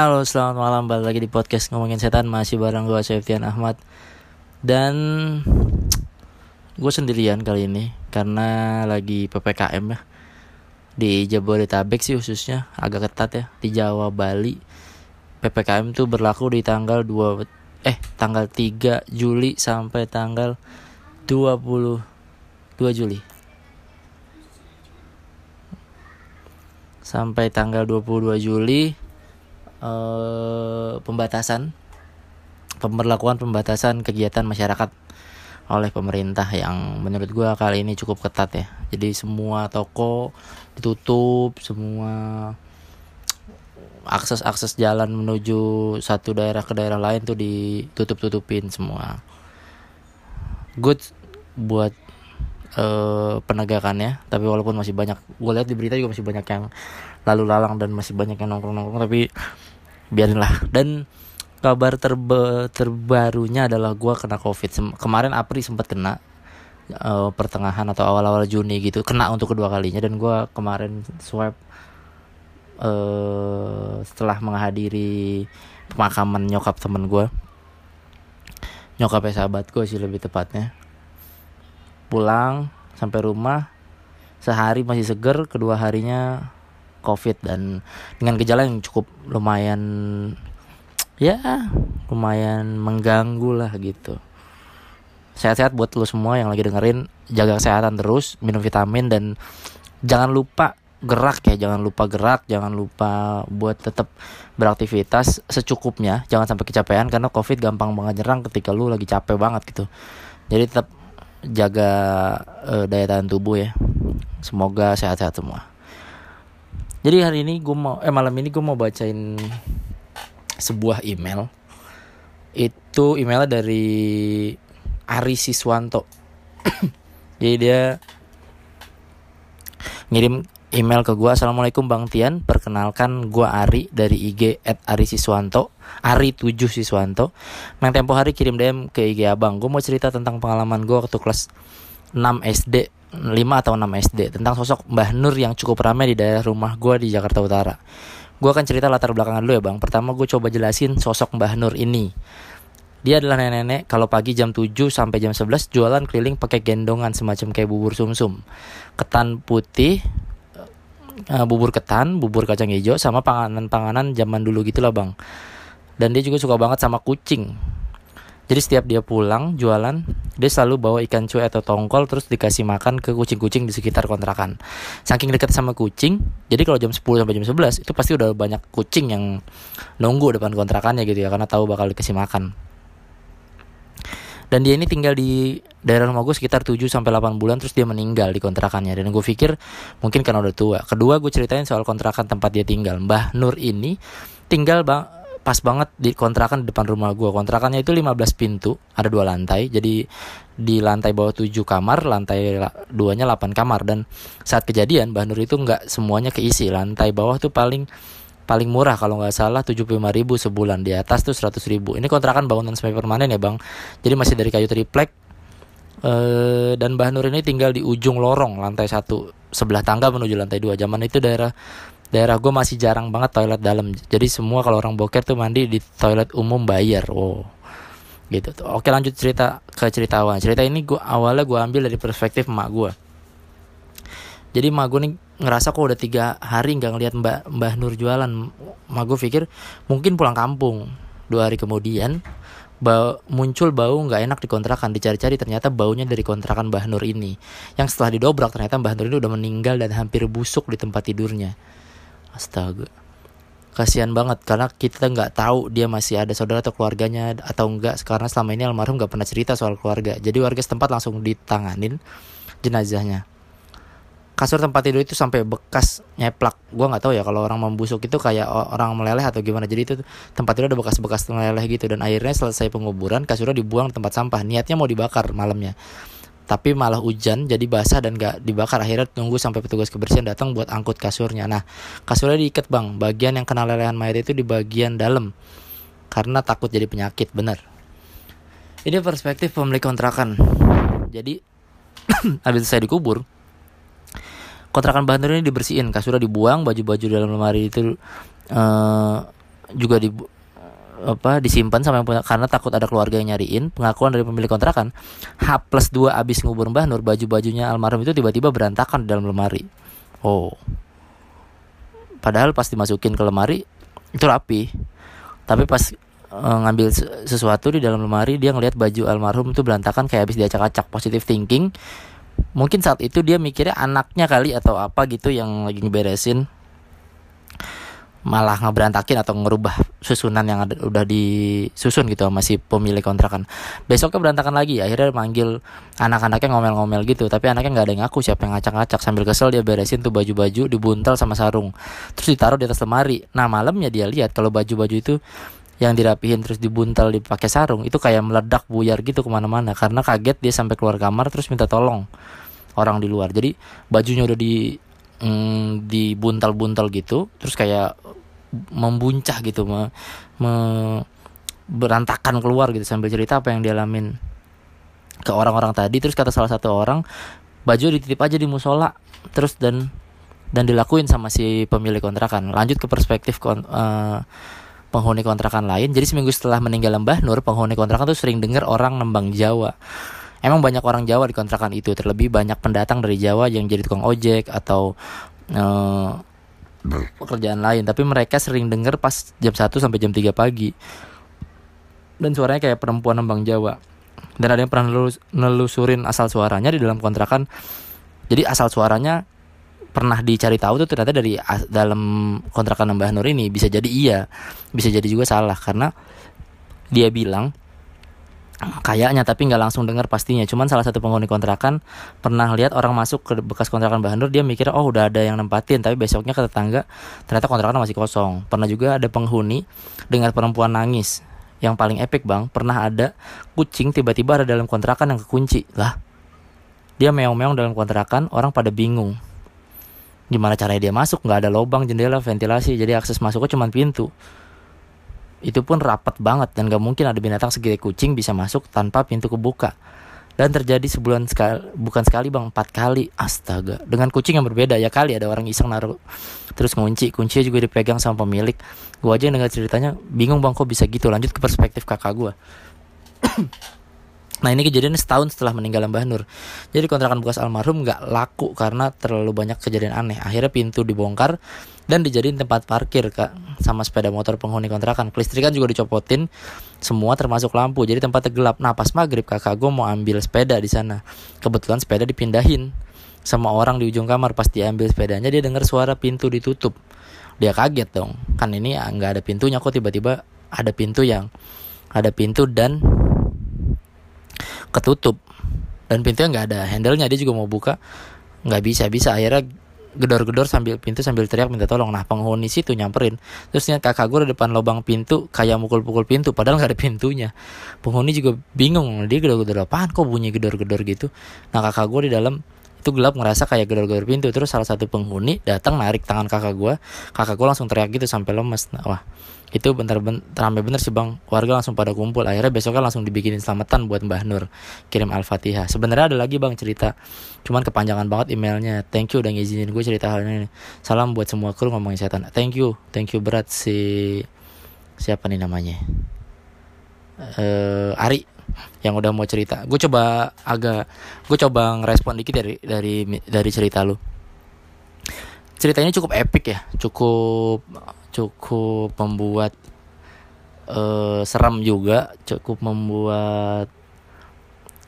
Halo, selamat malam. Balik lagi di podcast ngomongin setan masih bareng gue Septian Ahmad. Dan gue sendirian kali ini karena lagi PPKM ya. Di Jabodetabek sih khususnya agak ketat ya di Jawa Bali. PPKM tuh berlaku di tanggal 2 eh tanggal 3 Juli sampai tanggal 22 Juli. Sampai tanggal 22 Juli eh, pembatasan pemberlakuan pembatasan kegiatan masyarakat oleh pemerintah yang menurut gua kali ini cukup ketat ya. Jadi semua toko ditutup, semua akses-akses jalan menuju satu daerah ke daerah lain tuh ditutup-tutupin semua. Good buat uh, penegakannya, tapi walaupun masih banyak, gue lihat di berita juga masih banyak yang lalu lalang dan masih banyak yang nongkrong-nongkrong, tapi biarinlah. Dan kabar terba terbarunya adalah gue kena covid. Sem kemarin April sempat kena uh, pertengahan atau awal-awal Juni gitu. Kena untuk kedua kalinya dan gue kemarin swab uh, setelah menghadiri pemakaman nyokap temen gue nyokapnya sahabat gue sih lebih tepatnya. Pulang sampai rumah. Sehari masih seger kedua harinya covid dan dengan gejala yang cukup lumayan ya lumayan mengganggu lah gitu. Sehat-sehat buat lo semua yang lagi dengerin jaga kesehatan terus minum vitamin dan jangan lupa gerak ya jangan lupa gerak jangan lupa buat tetap beraktivitas secukupnya jangan sampai kecapean karena covid gampang banget nyerang ketika lu lagi capek banget gitu. Jadi tetap jaga uh, daya tahan tubuh ya. Semoga sehat-sehat semua jadi hari ini gue mau eh malam ini gue mau bacain sebuah email. Itu emailnya dari Ari Siswanto. Jadi dia ngirim email ke gue Assalamualaikum Bang Tian. Perkenalkan gue Ari dari IG at Ari Siswanto. Ari 7 Siswanto. Yang tempo hari kirim DM ke IG abang. Gue mau cerita tentang pengalaman gue waktu kelas 6 SD 5 atau 6 SD tentang sosok Mbah Nur yang cukup ramai di daerah rumah gue di Jakarta Utara. Gue akan cerita latar belakangan dulu ya bang. Pertama gue coba jelasin sosok Mbah Nur ini. Dia adalah nenek-nenek kalau pagi jam 7 sampai jam 11 jualan keliling pakai gendongan semacam kayak bubur sumsum. Ketan putih, uh, bubur ketan, bubur kacang hijau sama panganan-panganan zaman dulu gitu lah bang. Dan dia juga suka banget sama kucing jadi setiap dia pulang jualan, dia selalu bawa ikan cuek atau tongkol terus dikasih makan ke kucing-kucing di sekitar kontrakan. Saking dekat sama kucing, jadi kalau jam 10 sampai jam 11 itu pasti udah banyak kucing yang nunggu depan kontrakannya gitu ya karena tahu bakal dikasih makan. Dan dia ini tinggal di daerah rumah gue sekitar 7 sampai 8 bulan terus dia meninggal di kontrakannya dan gue pikir mungkin karena udah tua. Kedua gue ceritain soal kontrakan tempat dia tinggal. Mbah Nur ini tinggal bang pas banget di kontrakan depan rumah gue kontrakannya itu 15 pintu ada dua lantai. Jadi di lantai bawah 7 kamar lantai duanya 8 kamar. Dan saat kejadian Mbah Nur itu nggak semuanya keisi. Lantai bawah tuh paling paling murah kalau nggak salah 75 ribu sebulan. Di atas tuh 100 ribu. Ini kontrakan bangunan semi permanen ya bang. Jadi masih dari kayu triplek. Uh, dan Mbah Nur ini tinggal di ujung lorong lantai satu sebelah tangga menuju lantai dua. Zaman itu daerah daerah gue masih jarang banget toilet dalam. Jadi semua kalau orang boker tuh mandi di toilet umum bayar. Wow. Gitu tuh. Oke lanjut cerita ke cerita awal. Cerita ini gue awalnya gue ambil dari perspektif emak gue jadi emak gue nih ngerasa kok udah tiga hari nggak ngeliat mbak mbah Nur jualan. Emak gue pikir mungkin pulang kampung. Dua hari kemudian bau, muncul bau nggak enak di kontrakan dicari-cari ternyata baunya dari kontrakan Mbah Nur ini. Yang setelah didobrak ternyata Mbah Nur ini udah meninggal dan hampir busuk di tempat tidurnya astaga. Kasihan banget karena kita nggak tahu dia masih ada saudara atau keluarganya atau enggak karena selama ini almarhum nggak pernah cerita soal keluarga. Jadi warga setempat langsung ditanganin jenazahnya. Kasur tempat tidur itu sampai bekas nyeplak. Gue nggak tahu ya kalau orang membusuk itu kayak orang meleleh atau gimana. Jadi itu tempat tidur ada bekas-bekas meleleh gitu. Dan akhirnya selesai penguburan kasurnya dibuang tempat sampah. Niatnya mau dibakar malamnya tapi malah hujan jadi basah dan gak dibakar. Akhirnya tunggu sampai petugas kebersihan datang buat angkut kasurnya. Nah kasurnya diikat bang. Bagian yang kena lelehan mayat itu di bagian dalam. Karena takut jadi penyakit bener ini perspektif pemilik kontrakan. Jadi habis saya dikubur kontrakan bahan ini dibersihin. Kasurnya dibuang baju-baju dalam lemari itu uh, juga di apa disimpan sama yang punya karena takut ada keluarga yang nyariin pengakuan dari pemilik kontrakan. H plus 2 abis ngubur Mbah Nur baju-bajunya almarhum itu tiba-tiba berantakan di dalam lemari. Oh. Padahal pas dimasukin ke lemari itu rapi. Tapi pas uh, ngambil sesuatu di dalam lemari dia ngelihat baju almarhum itu berantakan kayak habis diacak-acak positive thinking. Mungkin saat itu dia mikirnya anaknya kali atau apa gitu yang lagi ngeberesin malah ngeberantakin atau ngerubah susunan yang ada, udah disusun gitu sama si pemilik kontrakan. Besoknya berantakan lagi akhirnya manggil anak-anaknya ngomel-ngomel gitu tapi anaknya nggak ada yang ngaku siapa yang ngacak-ngacak. Sambil kesel dia beresin tuh baju-baju dibuntel sama sarung terus ditaruh di atas lemari. Nah malamnya dia lihat kalau baju-baju itu yang dirapihin terus dibuntel dipakai sarung itu kayak meledak buyar gitu ke mana-mana karena kaget dia sampai keluar kamar terus minta tolong orang di luar. Jadi bajunya udah di mm, dibuntal-buntal gitu terus kayak membuncah gitu me, me, berantakan keluar gitu sambil cerita apa yang dialamin ke orang-orang tadi. Terus kata salah satu orang baju dititip aja di musola. Terus dan dan dilakuin sama si pemilik kontrakan. Lanjut ke perspektif kon, uh, penghuni kontrakan lain. Jadi seminggu setelah meninggal Mbah Nur penghuni kontrakan tuh sering dengar orang nembang Jawa Emang banyak orang Jawa di kontrakan itu, terlebih banyak pendatang dari Jawa yang jadi tukang ojek atau uh, pekerjaan lain. Tapi mereka sering denger pas jam 1 sampai jam 3 pagi. Dan suaranya kayak perempuan nembang Jawa. Dan ada yang pernah nelusurin asal suaranya di dalam kontrakan. Jadi asal suaranya pernah dicari tahu tuh ternyata dari dalam kontrakan Mbah Nur ini. Bisa jadi iya bisa jadi juga salah. Karena dia bilang kayaknya tapi nggak langsung dengar pastinya. Cuman salah satu penghuni kontrakan pernah lihat orang masuk ke bekas kontrakan Mbah dia mikir oh udah ada yang nempatin. Tapi besoknya ke tetangga ternyata kontrakan masih kosong. Pernah juga ada penghuni dengar perempuan nangis. Yang paling epic bang pernah ada kucing tiba-tiba ada dalam kontrakan yang kekunci. Lah dia meong-meong dalam kontrakan orang pada bingung. Gimana caranya dia masuk? Nggak ada lubang jendela ventilasi. Jadi akses masuknya cuma pintu itu pun rapat banget dan gak mungkin ada binatang segede kucing bisa masuk tanpa pintu kebuka. Dan terjadi sebulan sekali, bukan sekali bang, empat kali. Astaga, dengan kucing yang berbeda ya kali ada orang iseng naruh terus ngunci, kuncinya juga dipegang sama pemilik. Gua aja yang dengar ceritanya bingung bang kok bisa gitu. Lanjut ke perspektif kakak gua. Nah ini kejadian setahun setelah meninggal Mbah Nur. Jadi kontrakan bekas almarhum gak laku karena terlalu banyak kejadian aneh. Akhirnya pintu dibongkar dan dijadiin tempat parkir kak sama sepeda motor penghuni kontrakan. Kelistrikan juga dicopotin semua termasuk lampu jadi tempatnya gelap nah pas maghrib kakak gue mau ambil sepeda di sana. Kebetulan sepeda dipindahin sama orang di ujung kamar. Pas dia ambil sepedanya dia dengar suara pintu ditutup. Dia kaget dong. Kan ini nggak ada pintunya kok tiba-tiba ada pintu yang ada pintu dan ketutup. Dan pintunya nggak ada handle-nya dia juga mau buka. Nggak bisa bisa akhirnya gedor-gedor sambil pintu sambil teriak minta tolong. Nah penghuni situ nyamperin. Terus terusnya kakak gue di depan lubang pintu kayak mukul-pukul pintu padahal nggak ada pintunya. Penghuni juga bingung dia gedor-gedor apaan kok bunyi gedor-gedor gitu. Nah kakak gue di dalam itu gelap ngerasa kayak gedor-gedor pintu. Terus salah satu penghuni datang narik tangan kakak gue kakak gue langsung teriak gitu sampai lemes. Nah wah itu bentar ben ramai bener sih bang. Warga langsung pada kumpul. Akhirnya besoknya langsung dibikinin selamatan buat Mbah Nur kirim al-fatihah. Sebenarnya ada lagi bang cerita. Cuman kepanjangan banget emailnya. Thank you udah ngizinin gue cerita hal ini. Salam buat semua kru ngomongin setan. Thank you. Thank you berat si siapa nih namanya? Uh, Ari yang udah mau cerita. Gue coba agak gue coba ngerespon dikit dari dari dari cerita lu. Ceritanya cukup epic ya. Cukup cukup membuat uh, seram juga. Cukup membuat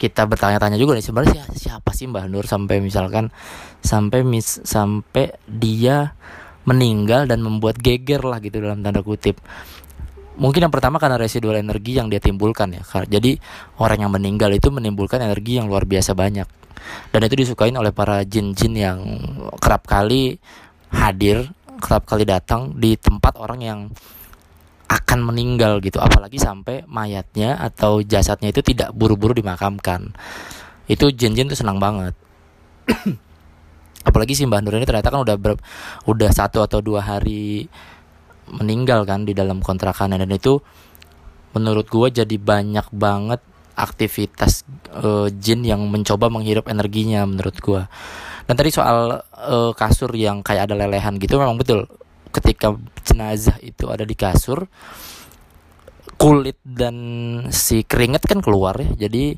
kita bertanya-tanya juga nih sebenarnya siapa sih Mbah Nur? Sampai misalkan sampai mis sampai dia meninggal dan membuat geger lah gitu dalam tanda kutip mungkin yang pertama karena residual energi yang dia timbulkan ya jadi orang yang meninggal itu menimbulkan energi yang luar biasa banyak. Dan itu disukain oleh para jin-jin yang kerap kali hadir kerap kali datang di tempat orang yang akan meninggal gitu. Apalagi sampai mayatnya atau jasadnya itu tidak buru-buru dimakamkan. Itu jin-jin tuh senang banget. Apalagi si Mbah Nur ini ternyata kan udah ber, udah satu atau dua hari meninggal kan di dalam kontrakan dan itu menurut gue jadi banyak banget aktivitas uh, jin yang mencoba menghirup energinya menurut gue dan tadi soal uh, kasur yang kayak ada lelehan gitu memang betul. Ketika jenazah itu ada di kasur kulit dan si keringet kan keluar ya. Jadi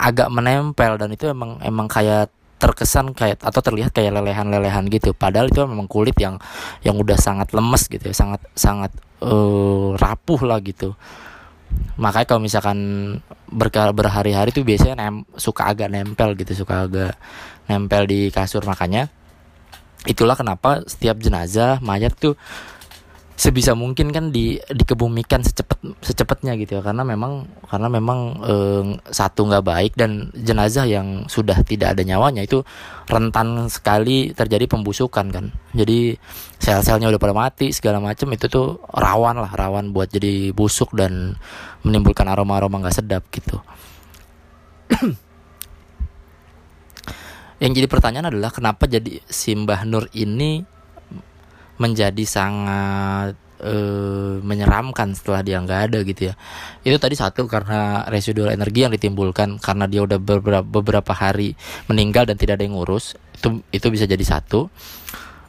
agak menempel dan itu emang emang kayak terkesan kayak atau terlihat kayak lelehan-lelehan gitu. Padahal itu memang kulit yang yang udah sangat lemes gitu ya sangat sangat uh, rapuh lah gitu. Makanya kalau misalkan berhari-hari tuh biasanya nem suka agak nempel gitu suka agak nempel di kasur. Makanya itulah kenapa setiap jenazah mayat tuh sebisa mungkin kan di dikebumikan secepat secepatnya gitu ya. Karena memang karena memang eh, satu nggak baik dan jenazah yang sudah tidak ada nyawanya itu rentan sekali terjadi pembusukan kan. Jadi sel-selnya udah pada mati segala macam itu tuh rawan lah rawan buat jadi busuk dan menimbulkan aroma-aroma nggak sedap gitu. Yang jadi pertanyaan adalah kenapa jadi Simbah Nur ini menjadi sangat uh, menyeramkan setelah dia nggak ada gitu ya. Itu tadi satu karena residual energi yang ditimbulkan karena dia udah beberapa, beberapa hari meninggal dan tidak ada yang ngurus itu itu bisa jadi satu.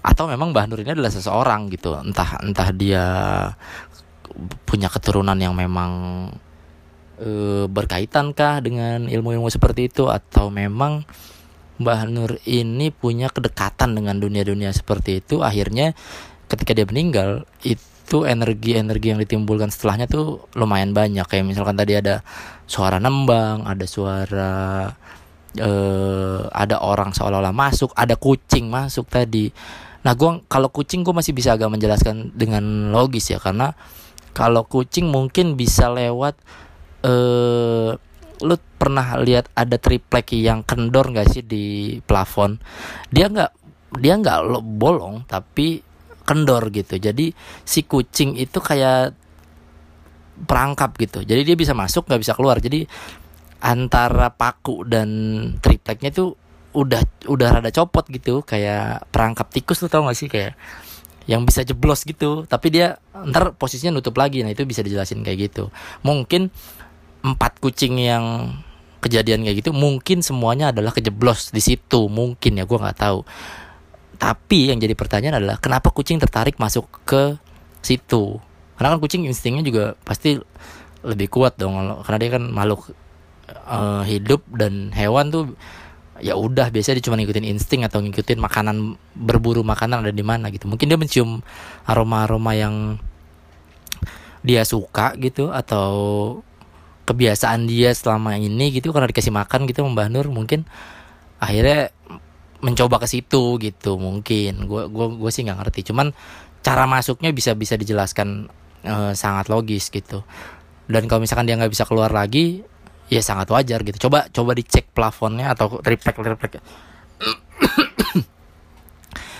Atau memang Mbah Nur ini adalah seseorang gitu entah entah dia punya keturunan yang memang uh, berkaitankah dengan ilmu-ilmu seperti itu atau memang Mbah Nur ini punya kedekatan dengan dunia-dunia seperti itu. Akhirnya ketika dia meninggal itu energi-energi yang ditimbulkan setelahnya tuh lumayan banyak. Kayak misalkan tadi ada suara nembang ada suara eh, ada orang seolah-olah masuk ada kucing masuk tadi. Nah gua kalau kucing gue masih bisa agak menjelaskan dengan logis ya karena kalau kucing mungkin bisa lewat eh lu pernah lihat ada triplek yang kendor gak sih di plafon? Dia nggak dia nggak bolong tapi kendor gitu. Jadi si kucing itu kayak perangkap gitu. Jadi dia bisa masuk nggak bisa keluar. Jadi antara paku dan tripleknya itu udah udah rada copot gitu. Kayak perangkap tikus lu tau gak sih? Kayak yang bisa jeblos gitu. Tapi dia ntar posisinya nutup lagi. Nah itu bisa dijelasin kayak gitu. Mungkin empat kucing yang kejadian kayak gitu mungkin semuanya adalah kejeblos di situ. Mungkin ya gue nggak tahu. Tapi yang jadi pertanyaan adalah kenapa kucing tertarik masuk ke situ? Karena kan kucing instingnya juga pasti lebih kuat dong. Karena dia kan makhluk uh, hidup dan hewan tuh ya udah biasanya dia cuma ngikutin insting atau ngikutin makanan berburu makanan ada di mana gitu. Mungkin dia mencium aroma aroma yang dia suka gitu atau kebiasaan dia selama ini gitu karena dikasih makan gitu Mbah Nur mungkin akhirnya mencoba ke situ gitu mungkin. Gue gua gue sih nggak ngerti. Cuman cara masuknya bisa bisa dijelaskan uh, sangat logis gitu. Dan kalau misalkan dia nggak bisa keluar lagi ya sangat wajar gitu. Coba coba dicek plafonnya atau triplek triplek.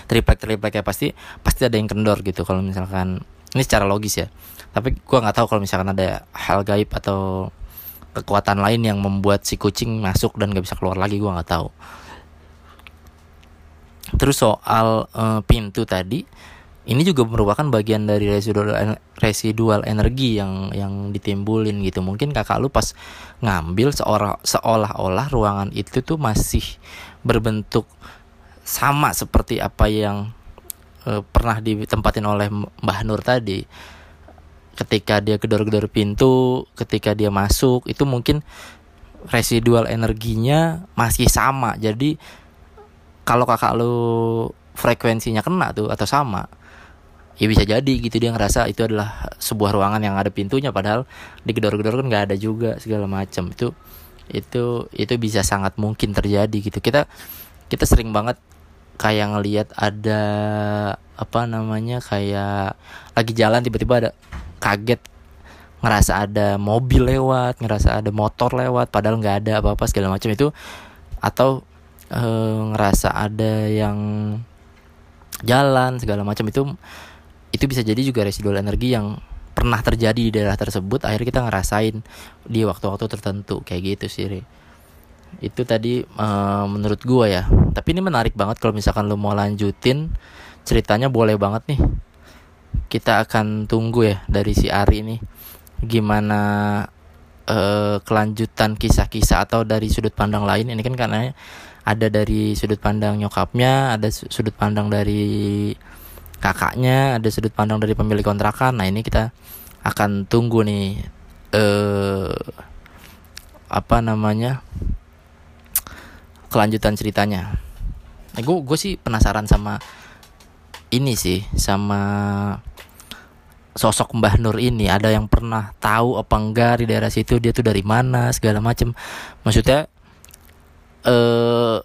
Triplek triplek ya pasti pasti ada yang kendor gitu kalau misalkan. Ini secara logis ya. Tapi gue nggak tahu kalau misalkan ada hal gaib atau kekuatan lain yang membuat si kucing masuk dan gak bisa keluar lagi gue nggak tahu. Terus soal uh, pintu tadi ini juga merupakan bagian dari residual residual energi yang yang ditimbulin gitu. Mungkin kakak lu pas ngambil seolah seolah-olah ruangan itu tuh masih berbentuk sama seperti apa yang uh, pernah ditempatin oleh Mbah Nur tadi ketika dia gedor-gedor pintu, ketika dia masuk itu mungkin residual energinya masih sama. Jadi kalau kakak lu frekuensinya kena tuh atau sama, ya bisa jadi gitu dia ngerasa itu adalah sebuah ruangan yang ada pintunya padahal digedor-gedor kan nggak ada juga segala macam itu itu itu bisa sangat mungkin terjadi gitu kita kita sering banget kayak ngelihat ada apa namanya kayak lagi jalan tiba-tiba ada kaget ngerasa ada mobil lewat ngerasa ada motor lewat padahal nggak ada apa-apa segala macam itu. Atau e, ngerasa ada yang jalan segala macam itu itu bisa jadi juga residual energi yang pernah terjadi di daerah tersebut akhirnya kita ngerasain di waktu-waktu tertentu kayak gitu sih itu tadi e, menurut gua ya. Tapi ini menarik banget kalau misalkan lo mau lanjutin ceritanya boleh banget nih kita akan tunggu ya dari si Ari ini gimana uh, kelanjutan kisah-kisah atau dari sudut pandang lain. Ini kan karena ada dari sudut pandang nyokapnya ada sudut pandang dari kakaknya ada sudut pandang dari pemilik kontrakan. Nah ini kita akan tunggu nih eh apa namanya kelanjutan ceritanya. Nah, gue gue sih penasaran sama ini sih sama sosok Mbah Nur ini ada yang pernah tahu apa enggak di daerah situ dia tuh dari mana segala macem. Maksudnya eh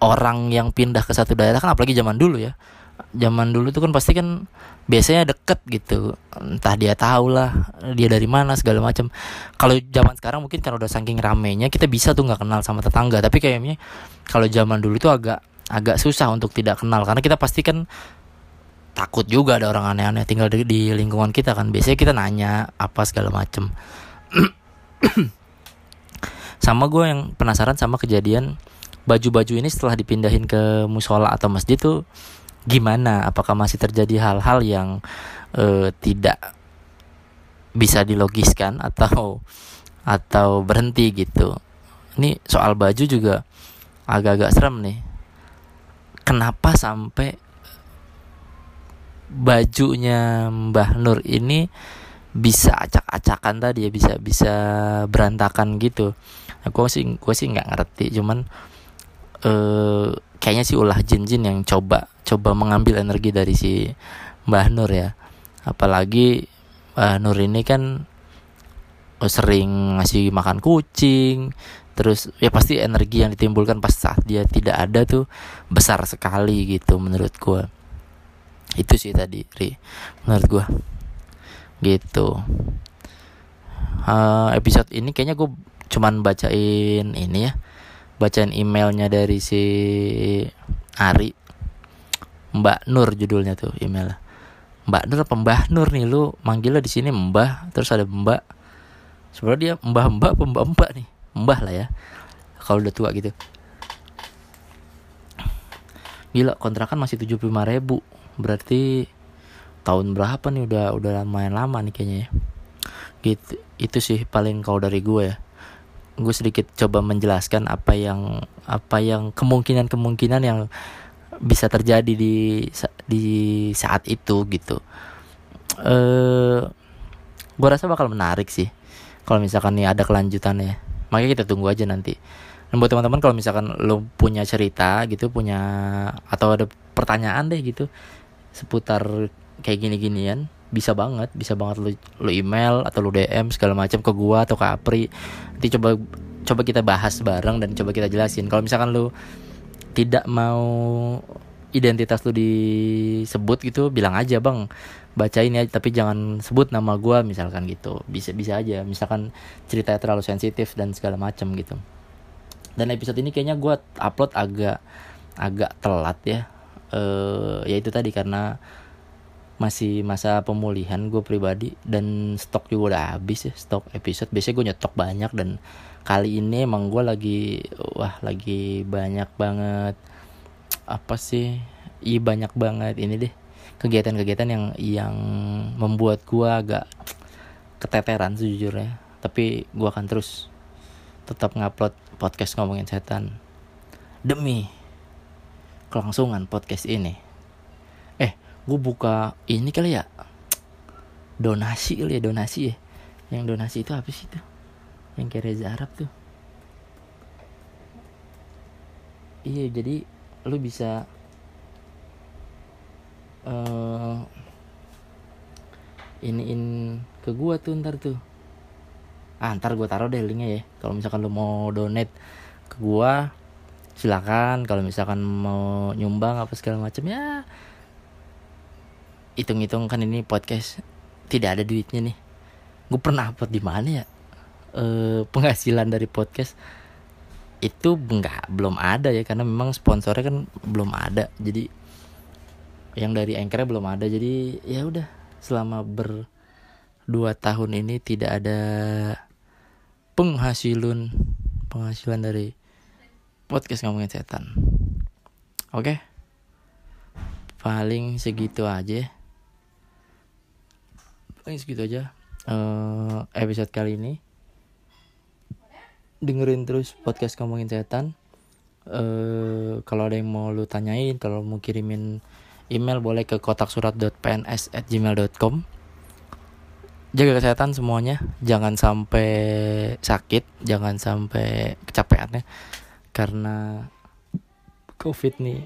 orang yang pindah ke satu daerah kan apalagi zaman dulu ya. Zaman dulu tuh kan pasti kan biasanya deket gitu. Entah dia tahu lah dia dari mana segala macam kalau zaman sekarang mungkin kan udah saking ramenya kita bisa tuh nggak kenal sama tetangga. Tapi kayaknya kalau zaman dulu tuh agak agak susah untuk tidak kenal. Karena kita pasti kan takut juga ada orang aneh-aneh. Tinggal di, di lingkungan kita kan. Biasanya kita nanya apa segala macem. Sama gue yang penasaran sama kejadian baju-baju ini setelah dipindahin ke musola atau masjid tuh gimana? Apakah masih terjadi hal-hal yang uh, tidak bisa dilogiskan atau atau berhenti gitu? Ini soal baju juga agak-agak serem nih. Kenapa sampai bajunya Mbah Nur ini bisa acak-acakan tadi ya bisa bisa berantakan gitu. Aku nah, sih gue sih nggak ngerti cuman eh, kayaknya sih ulah jin-jin yang coba coba mengambil energi dari si Mbah Nur ya. Apalagi Mbah Nur ini kan sering ngasih makan kucing terus ya pasti energi yang ditimbulkan pas saat dia tidak ada tuh besar sekali gitu menurut gue itu sih tadi Ri menurut gue gitu. Uh, episode ini kayaknya gue cuman bacain ini ya. Bacain emailnya dari si Ari. Mbak Nur judulnya tuh email Mbak Nur apa Mbah Nur nih? Lu manggilnya di sini Mbah terus ada Mbak. Sebenarnya dia Mbah Mbak apa Mbak Mbak nih? Mbah lah ya kalau udah tua gitu. Gila kontrakan masih 75 ribu berarti tahun berapa nih udah udah lumayan lama nih kayaknya ya? Gitu itu sih paling kalau dari gue ya. Gue sedikit coba menjelaskan apa yang apa yang kemungkinan kemungkinan yang bisa terjadi di di saat itu gitu. Eh gue rasa bakal menarik sih kalau misalkan nih ada kelanjutannya. Makanya kita tunggu aja nanti. Dan buat teman-teman kalau misalkan lo punya cerita gitu punya atau ada pertanyaan deh gitu seputar kayak gini-ginian bisa banget bisa banget lu, lu email atau lu DM segala macam ke gua atau ke Apri. Nanti coba coba kita bahas bareng dan coba kita jelasin. Kalau misalkan lu tidak mau identitas lu disebut gitu bilang aja bang bacain ya tapi jangan sebut nama gua misalkan gitu. Bisa bisa aja. Misalkan ceritanya terlalu sensitif dan segala macam gitu. Dan episode ini kayaknya gua upload agak agak telat ya uh, ya itu tadi karena masih masa pemulihan gue pribadi dan stok juga udah habis ya stok episode. Biasanya gue nyetok banyak dan kali ini emang gue lagi wah lagi banyak banget apa sih iya banyak banget ini deh kegiatan-kegiatan yang yang membuat gue agak keteteran sejujurnya. Tapi gue akan terus tetap ngupload podcast ngomongin setan. Demi kelangsungan podcast ini. Eh gue buka ini kali ya. Donasi kali ya donasi ya. Yang donasi itu sih tuh yang kayak Reza Arab tuh. Iya jadi lu bisa uh, iniin ke gua tuh ntar tuh. Ah ntar gue taruh deh linknya ya. Kalau misalkan lu mau donate ke gua silakan kalau misalkan mau nyumbang apa segala macam ya hitung-hitung kan ini podcast tidak ada duitnya nih. Gue pernah upload di mana ya? E, penghasilan dari podcast itu enggak belum ada ya karena memang sponsornya kan belum ada. Jadi yang dari anchor belum ada. Jadi ya udah selama ber dua tahun ini tidak ada penghasilan penghasilan dari podcast ngomongin setan. Oke. Okay? Paling segitu aja. Paling segitu aja uh, episode kali ini. Dengerin terus podcast ngomongin setan. Uh, kalau ada yang mau lu tanyain, kalau mau kirimin email boleh ke kotaksurat.pns@gmail.com jaga kesehatan semuanya jangan sampai sakit jangan sampai kecapean ya karena covid nih.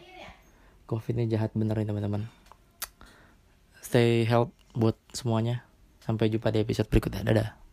Covid nih jahat bener nih teman-teman. Stay health buat semuanya. Sampai jumpa di episode berikutnya. Dadah